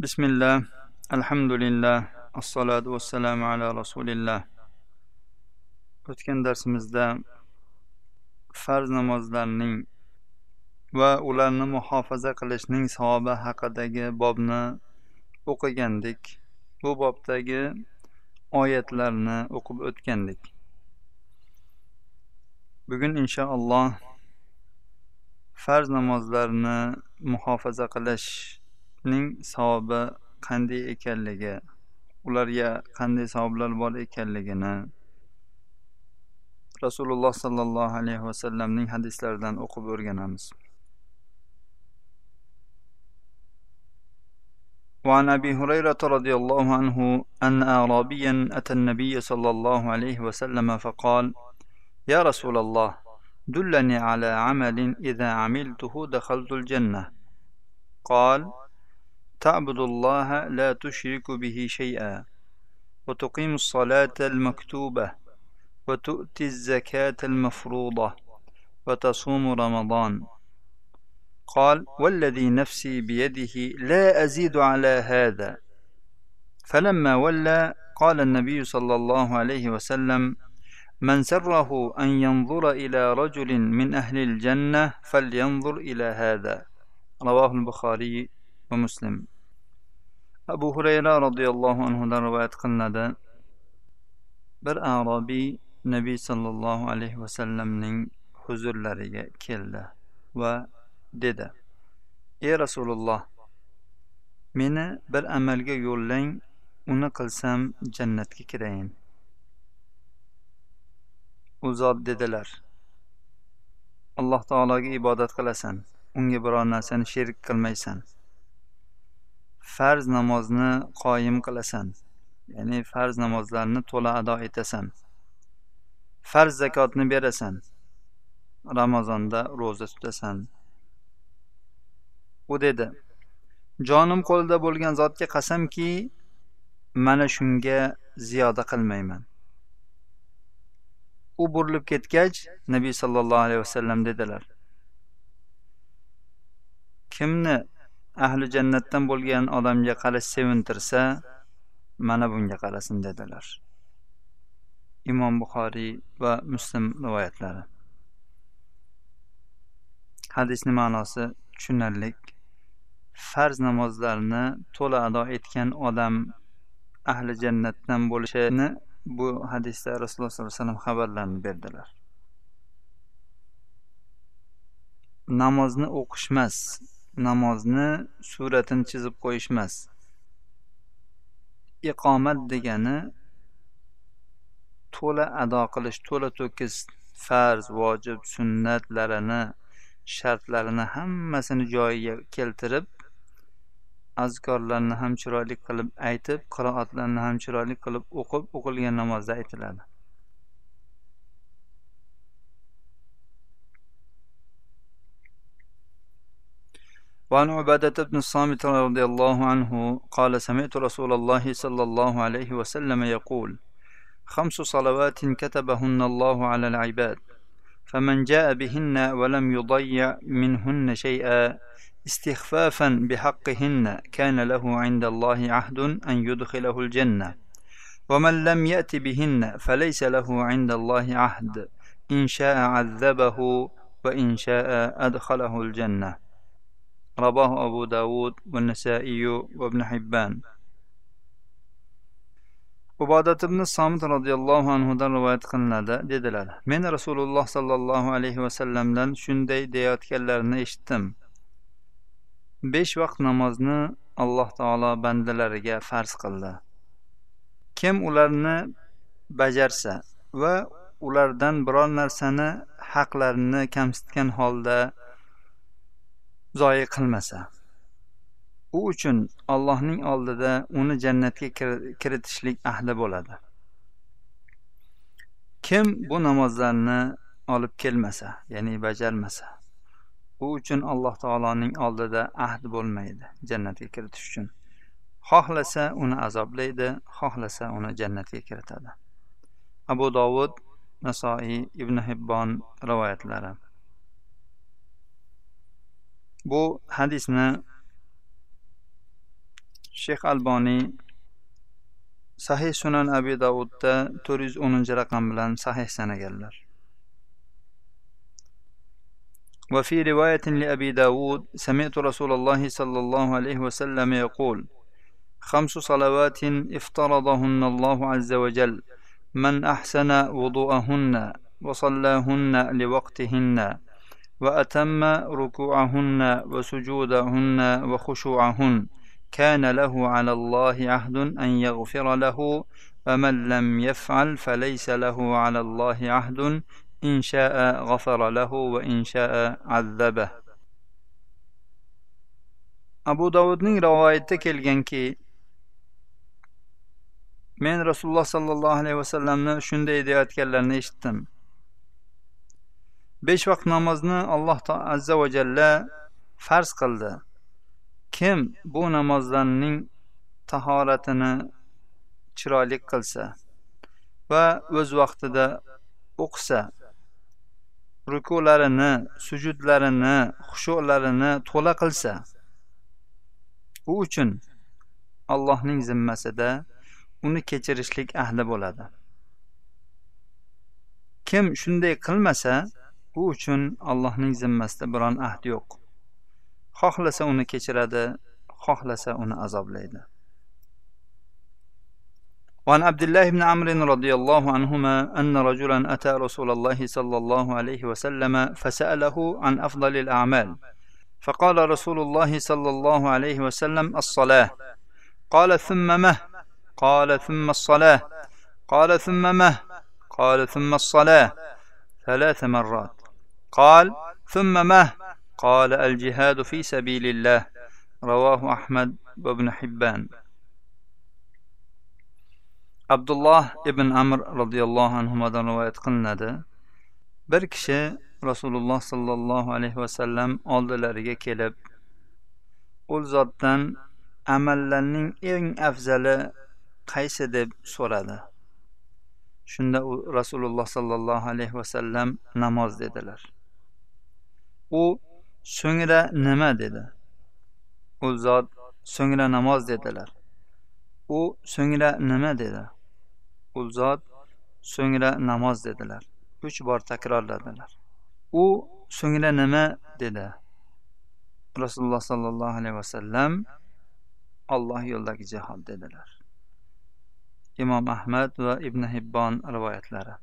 بسم الله الحمد لله الصلاة والسلام على رسول الله o'tgan darsimizda farz namozlarning va ularni muhofaza qilishning savobi haqidagi bobni o'qigandik bu bobdagi oyatlarni o'qib o'tgandik bugun inshaalloh farz namozlarni muhofaza qilishning savobi qanday ekanligi ularga qanday savoblar bor ekanligini rasululloh sollallohu alayhi vasallamning hadislaridan o'qib o'rganamiz وعن ابي هريره رضي الله عنه ان اعرابيا اتى النبي صلى الله عليه وسلم فقال يا رسول الله دلني على عمل اذا عملته دخلت الجنه قال تعبد الله لا تشرك به شيئا وتقيم الصلاة المكتوبة وتؤتي الزكاة المفروضة وتصوم رمضان. قال والذي نفسي بيده لا أزيد على هذا. فلما ولى قال النبي صلى الله عليه وسلم من سره أن ينظر إلى رجل من أهل الجنة فلينظر إلى هذا. رواه البخاري ومسلم. Abu hurayra roziyallohu anhudan rivoyat qilinadi. Bir arobiy nabiy sollallohu alayhi vasallamning huzurlariga keldi va dedi ey rasululloh meni bir amalga yo'llang uni qilsam jannatga kirayin. U zot dedilar alloh taologa ibodat qilasan unga biror narsani sherik qilmaysan. Farz namozni qoyim qilasan. Ya'ni farz namozlarni to'la ado etasan. Farz zakotni berasan. Ramazonda ro'za tutasan. U dedi jonim qo'lida bo'lgan zotga qasamki mana shunga ziyoda qilmayman. U burilib ketgach nabiy sollallohu alayhi vasallam dedilar kimni ahli jannatdan bo'lgan odamga qarash sevintirsa mana bunga qarasin dedilar. Imom buxoriy va muslim rivoyatlari. Hadisni ma'nosi tushunarli farz namozlarni to'la ado etgan odam ahli jannatdan bo'lishini bu hadisda rasululloh sollallohu alayhi vasallam xabarlarini berdilar. Namozni o'qishmas namozni suratini chizib qo'yish emas iqomat degani to'la ado qilish to'la to'kis farz vojib sunnatlarini shartlarini hammasini joyiga keltirib azkorlarni ham chiroyli qilib aytib qiroatlarni ham chiroyli qilib o'qib o'qilgan namozda aytiladi. وعن عبادة بن الصامت رضي الله عنه قال سمعت رسول الله صلى الله عليه وسلم يقول خمس صلوات كتبهن الله على العباد فمن جاء بهن ولم يضيع منهن شيئا استخفافا بحقهن كان له عند الله عهد أن يدخله الجنة ومن لم يأت بهن فليس له عند الله عهد إن شاء عذبه وإن شاء أدخله الجنة. رواه أبو داود والنسائي وابن حبان ubodat ibn somit roziyallohu anhudan rivoyat qilinadi dedilar men rasululloh sollallohu alayhi vasallamdan shunday deyayotganlarini eshitdim besh vaqt namozni alloh taolo bandalariga farz qildi kim ularni bajarsa va ulardan biror narsani haqlarini kamsitgan holda zoyi qilmasa. U uchun allohning oldida uni jannatga kiritishlik ahli bo'ladi. Kim bu namozlarni olib kelmasa ya'ni bajarmasa u uchun alloh taoloning oldida ahd bo'lmaydi jannatga kiritish uchun. Xohlasa uni azoblaydi xohlasa uni jannatga kiritadi. Abu dovud nasoiy ibn hibbon rivoyatlari. Bu hadisni shayx alboniy sahih sunan abi davudda to'rt yuz o'ninchi raqam bilan sahih sanaganlar وفي رواية لأبي داود سمعت رسول الله صلى الله عليه وسلم يقول خمس صلوات افترضهن الله عز وجل من أحسن وضوءهن وصلاهن لوقتهن وأتم ركوعهن وسجودهن وخشوعهن كان له على الله عهد أن يغفر له ومن لم يفعل فليس له على الله عهد إن شاء غفر له وإن شاء عذبه abu dovudning rivoyatida kelganki men rasululloh sollallohu alayhi vasallamni shunday deyayotganlarini eshitdim besh vaqt namozni alloh azza va jalla farz qildi. Kim bu namozlarning tahoratini chiroyli qilsa va o'z vaqtida o'qisa rukularini sujudlarini xushularini to'la qilsa u uchun allohning zimmasida uni kechirishlik ahli bo'ladi. Kim shunday qilmasa u uchun allohning zimmasida biron ahd yo'q. Xohlasa uni kechiradi xohlasa uni azoblaydi. وعن عبد الله بن عمرو رضي الله عنهما أن رجلا أتى رسول الله صلى الله عليه وسلم فسأله عن أفضل الأعمال فقال رسول الله صلى الله عليه وسلم الصلاة قال ثم مه قال ثم الصلاة قال ثم مه قال ثم الصلاة ثلاث مرات قال ثم مه قال الجهاد في سبيل الله رواه أحمد وابن حبان abdulloh ibn amr roziyallohu anhudan rivoyat qilinadi bir kishi rasululloh sollallohu alayhi vasallam oldilariga kelib u zotdan amallarning eng afzali qaysi deb so'radi shunda u rasululloh sollallohu alayhi vasallam namoz dedilar U so'ngra nima dedi? U zot so'ngra namoz dedilar. U so'ngra nima dedi? U zot so'ngra namoz dedilar. Uch bor takrorladilar. U so'ngra nima dedi? Rasululloh sollallohu alayhi vasallam olloh yo'lidagi jihod dedilar. Imom ahmad va ibn hibbon rivoyatlari.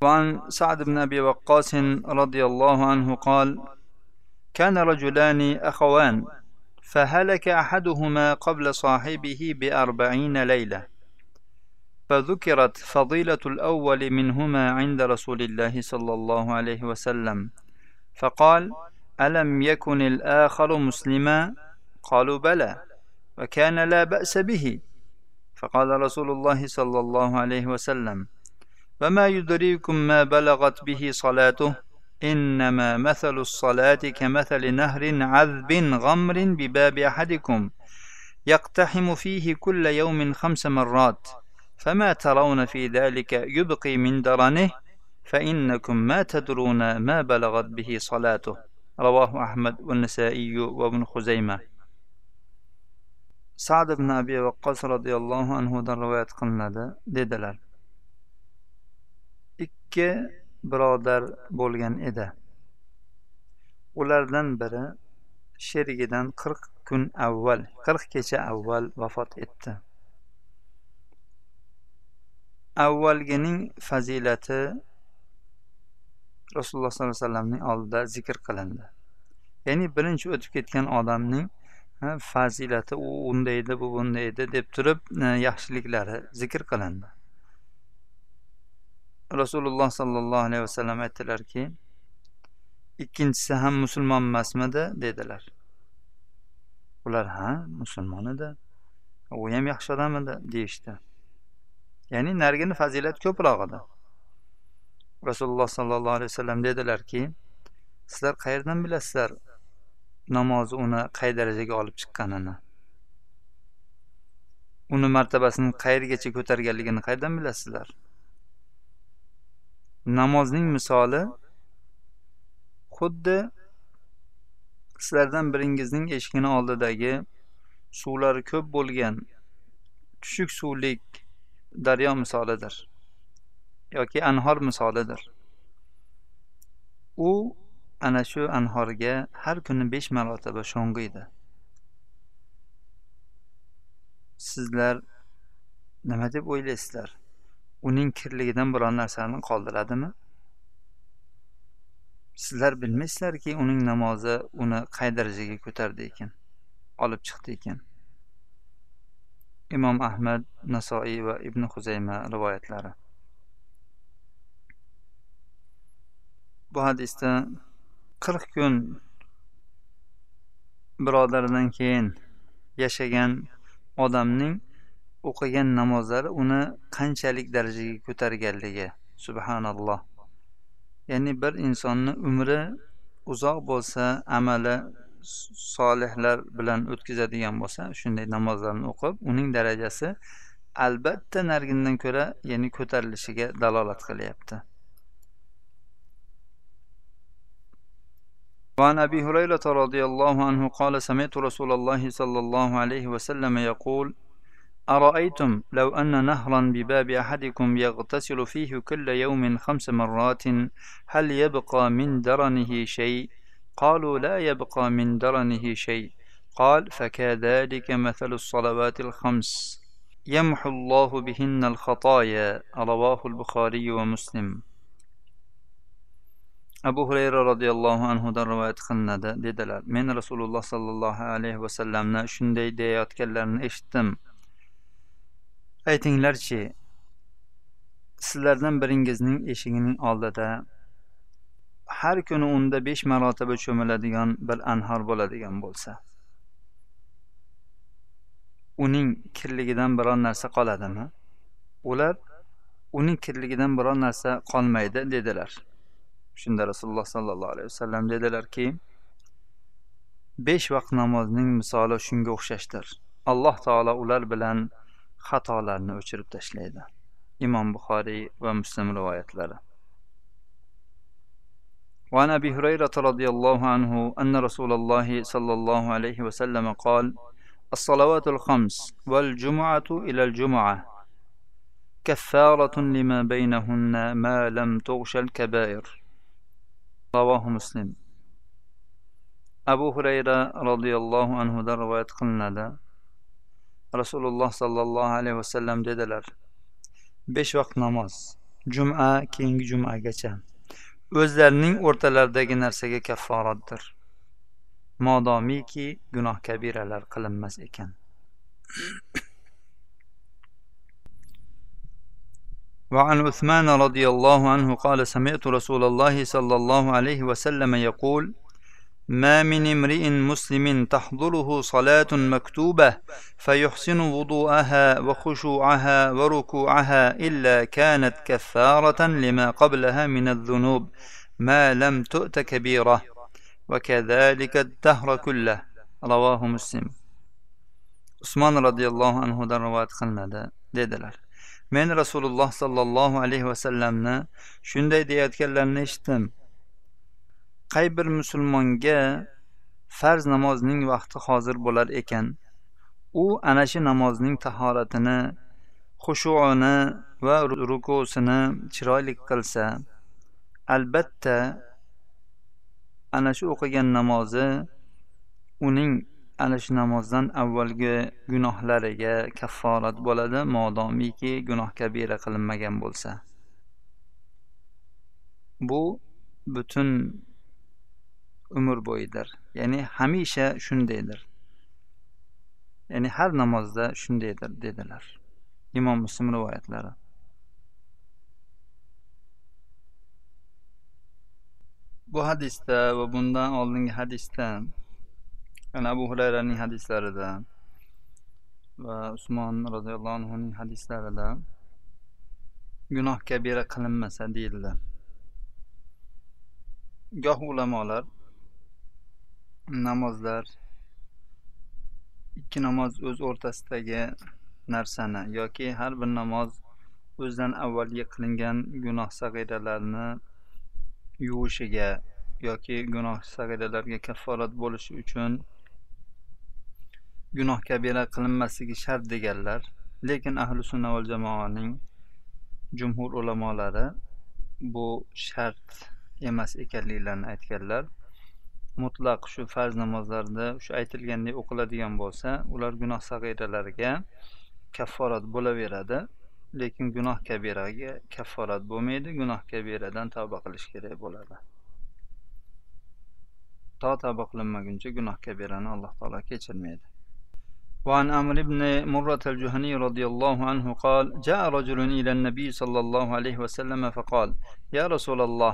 وعن سعد بن أبي وقاص رضي الله عنه قال كان رجلان أخوان فهلك أحدهما قبل صاحبه بأربعين ليلة فذكرت فضيلة الأول منهما عند رسول الله صلى الله عليه وسلم فقال ألم يكن الآخر مسلما؟ قالوا بلى وكان لا بأس به. فقال رسول الله صلى الله عليه وسلم وما يدريكم ما بلغت به صلاته إنما مثل الصلاة كمثل نهر عذب غمر بباب أحدكم يقتحم فيه كل يوم خمس مرات فما ترون في ذلك يبقي من درنه فإنكم ما تدرون ما بلغت به صلاته رواه أحمد والنسائي وابن خزيمة. سعد بن أبي وقاص رضي الله عنه رواية قلنا dedilar ikki birodar bo'lgan edi. Ulardan biri sherigidan qirq kun avval qirq kecha avval vafot etdi. Avvalgining fazilati rasululloh sollallohu alayhi vasallamning oldida zikr qilindi. Ya'ni birinchi o'tib ketgan odamning fazilati u unday edi bu bunday edi deb turib e, yaxshiliklari zikr qilindi. Rasululloh sollallohu alayhi vasallam aytdilarki ikkinchisi ham musulmon emasmidi? dedilar. Ular ha musulmon edi. U ham yaxshi odam edi deyishdi. Ya'ni narigini fazilat ko'proq edi. Rasululloh sollallohu alayhi vasallam dedilarki sizlar qayerdan bilasizlar namozi uni qay darajaga olib chiqqanini? Uni martabasini qayergacha ko'targanligini qayerdan bilasizlar? Namozning misoli xuddi sizlardan biringizning eshigini oldidagi suvlari ko'p bo'lgan tushuk suvlik daryo misolidir yoki anhor misolidir. U ana shu anhorga har kuni besh marotaba sho'ng'iydi. Sizlar nima deb o'ylaysizlar? Uning kirligidan biron narsani qoldiradimi? Sizlar bilmaysizlarki uning namozi uni qay darajaga ko'tardi ekan olib chiqdi ekan? Imom ahmad nasoiy va ibn huzayma rivoyatlari. Bu hadisda qirq kun birodaridan keyin yashagan odamning o'qigan namozlari uni qanchalik darajaga ko'targanligi subhanalloh ya'ni bir insonni umri uzoq bo'lsa amali solihlar bilan o'tkazadigan bo'lsa shunday namozlarni o'qib uning darajasi albatta nargindan ko'ra ya'ni ko'tarilishiga dalolat qilyapti وعن أبي هريرة رضي الله عنه قال سمعت رسول الله صلى الله عليه وسلم يقول أرأيتم لو أن نهرا بباب أحدكم يغتسل فيه كل يوم خمس مرات هل يبقى من درنه شيء؟ قالوا لا يبقى من درنه شيء. قال فكذلك مثل الصلوات الخمس. يمحو الله بهن الخطايا. رواه البخاري ومسلم. abu hurayra roziyallohu anhudan rivoyat qilinadi dedilar men rasululloh sollallohu alayhi vasallamni shunday deyayotganlarini eshitdim aytinglarchi sizlardan biringizning eshigining oldida har kuni unda besh marotaba cho'miladigan bir anhor bo'ladigan bo'lsa uning kirligidan biron narsa qoladimi? Ular uning kirligidan biron narsa qolmaydi dedilar. Shunda rasululloh sollallohu alayhi vasallam dedilarki besh vaqt namozning misoli shunga o'xshashdir. Alloh taolo ular bilan xatolarni o'chirib tashlaydi. Imom buxoriy va muslim rivoyatlari. وعن أبي هريرة رضي الله عنه أن رسول الله صلى الله عليه وسلم قال الصلوات الخمس والجمعة إلى الجمعة كفارة لما بينهن ما لم تغش الكبائر. رواه مسلم. abu hurayra roziyallohu anhudan rivoyat qilinadi rasululloh sollallohu alayhi vasallam dedilar besh vaqt namoz juma keyingi jumagacha o'zlarining o'rtalaridagi narsaga kafforatdir modomiki gunoh kabiralar qilinmas ekan وعن عثمان رضي الله عنه قال سمعت رسول الله صلى الله عليه وسلم يقول ما من امرئ مسلم تحضره صلاة مكتوبة فيحسن وضوءها وخشوعها وركوعها إلا كانت كفارة لما قبلها من الذنوب ما لم تؤت كبيرة. وكذلك الدهر كله. رواه مسلم. عثمان رضي الله عنه دروات خلنا ديدلر من رسول الله صلى الله عليه وسلم شندي ديات كلا نشتم qay bir musulmonga farz namozning vaqti hozir bo'lar ekan u ana shu namozning tahoratini xushuini va rukusini chiroyli qilsa albatta ana shu o'qigan namozi uning ana shu namozdan avvalgi gunohlariga kafforat bo'ladi modomiki gunoh kabira qilinmagan bo'lsa. Bu butun umr bo'yidir. Ya'ni hamisha shundaydir. Ya'ni har namozda shundaydir dedilar imom muslim rivoyatlari. Bu hadisda va bundan oldingi hadisda yana abu hurayraning hadislarida va usmon roziyallohu anhuning hadislarida gunoh kabira qilinmasa deyildi goh ulamolar namozlar ikki namoz o'z o'rtasidagi narsani yoki har bir namoz o'zidan avvalgi qilingan gunoh sag'iralarni yuvishiga yoki gunoh sag'iralarga kafforat bo'lishi uchun gunoh kabira qilinmasligi shart deganlar lekin ahli sunna val jamoaning jumhur ulamolari bu shart emas ekanliklarini aytganlar. mutlaq shu farz namozlarda shu aytilgandek o'qiladigan bo'lsa ular gunoh sag'iralarga kafforat bo'laveradi lekin gunoh kabiraga kafforat bo'lmaydi gunoh kabiradan tavba qilish kerak bo'ladi to tavba qilinmaguncha gunoh kabirani alloh taolo kechirmaydi وعن عمرو بن مرة الجهني رضي الله عنه قال جاء رجل إلى النبي صلى الله عليه وسلم فقال يا رسول الله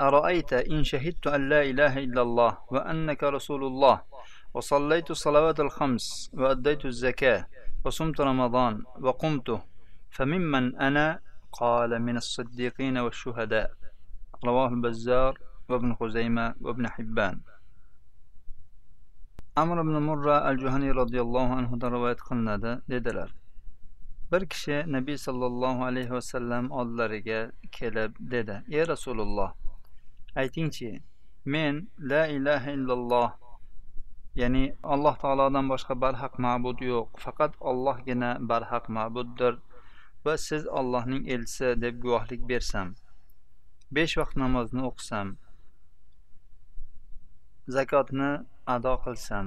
أرأيت إن شهدت أن لا إله إلا الله وأنك رسول الله وصليت الصلوات الخمس وأديت الزكاة وصمت رمضان وقمت فممن أنا؟ قال من الصديقين والشهداء رواه البزار وابن خزيمة وابن حبان. amr ibn murra al juhaniy roziyallohu anhudan rivoyat qilinadi dedilar bir kishi nabiy sollallohu alayhi vasallam oldilariga kelib dedi ey rasululloh aytingchi men la ilaha illalloh ya'ni alloh taolodan boshqa barhaq ma'bud yo'q. Faqat ollohgina barhaq ma'buddir va siz ollohning elchisi deb guvohlik bersam besh vaqt namozni o'qisam zakotni ado qilsam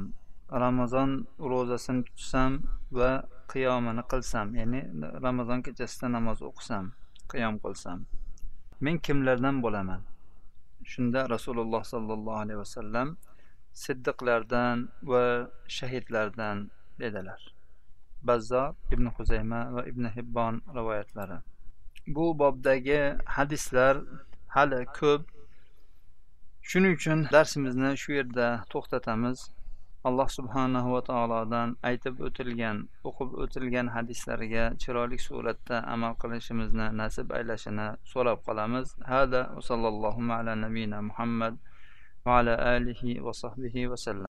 ramazon ro'zasini tutsam va qiyomini qilsam ya'ni ramazon kechasida namoz o'qisam qiyom qilsam men kimlardan bo'laman? Shunda rasululloh sollallohu alayhi vasallam siddiqlardan va shahidlardan dedilar. Bazzor ibn huzayma va ibn hibbon rivoyatlari. Bu bobdagi hadislar hali ko'p. Shuning uchun darsimizni shu yerda to'xtatamiz. Alloh subhanahu va taolodan aytib o'tilgan o'qib o'tilgan hadislarga chiroyli suratda amal qilishimizni nasib aylashini so'rab qolamiz. Hada va sallallohu ala nabiyina muhammad va ala alihi va sahbihi vasallam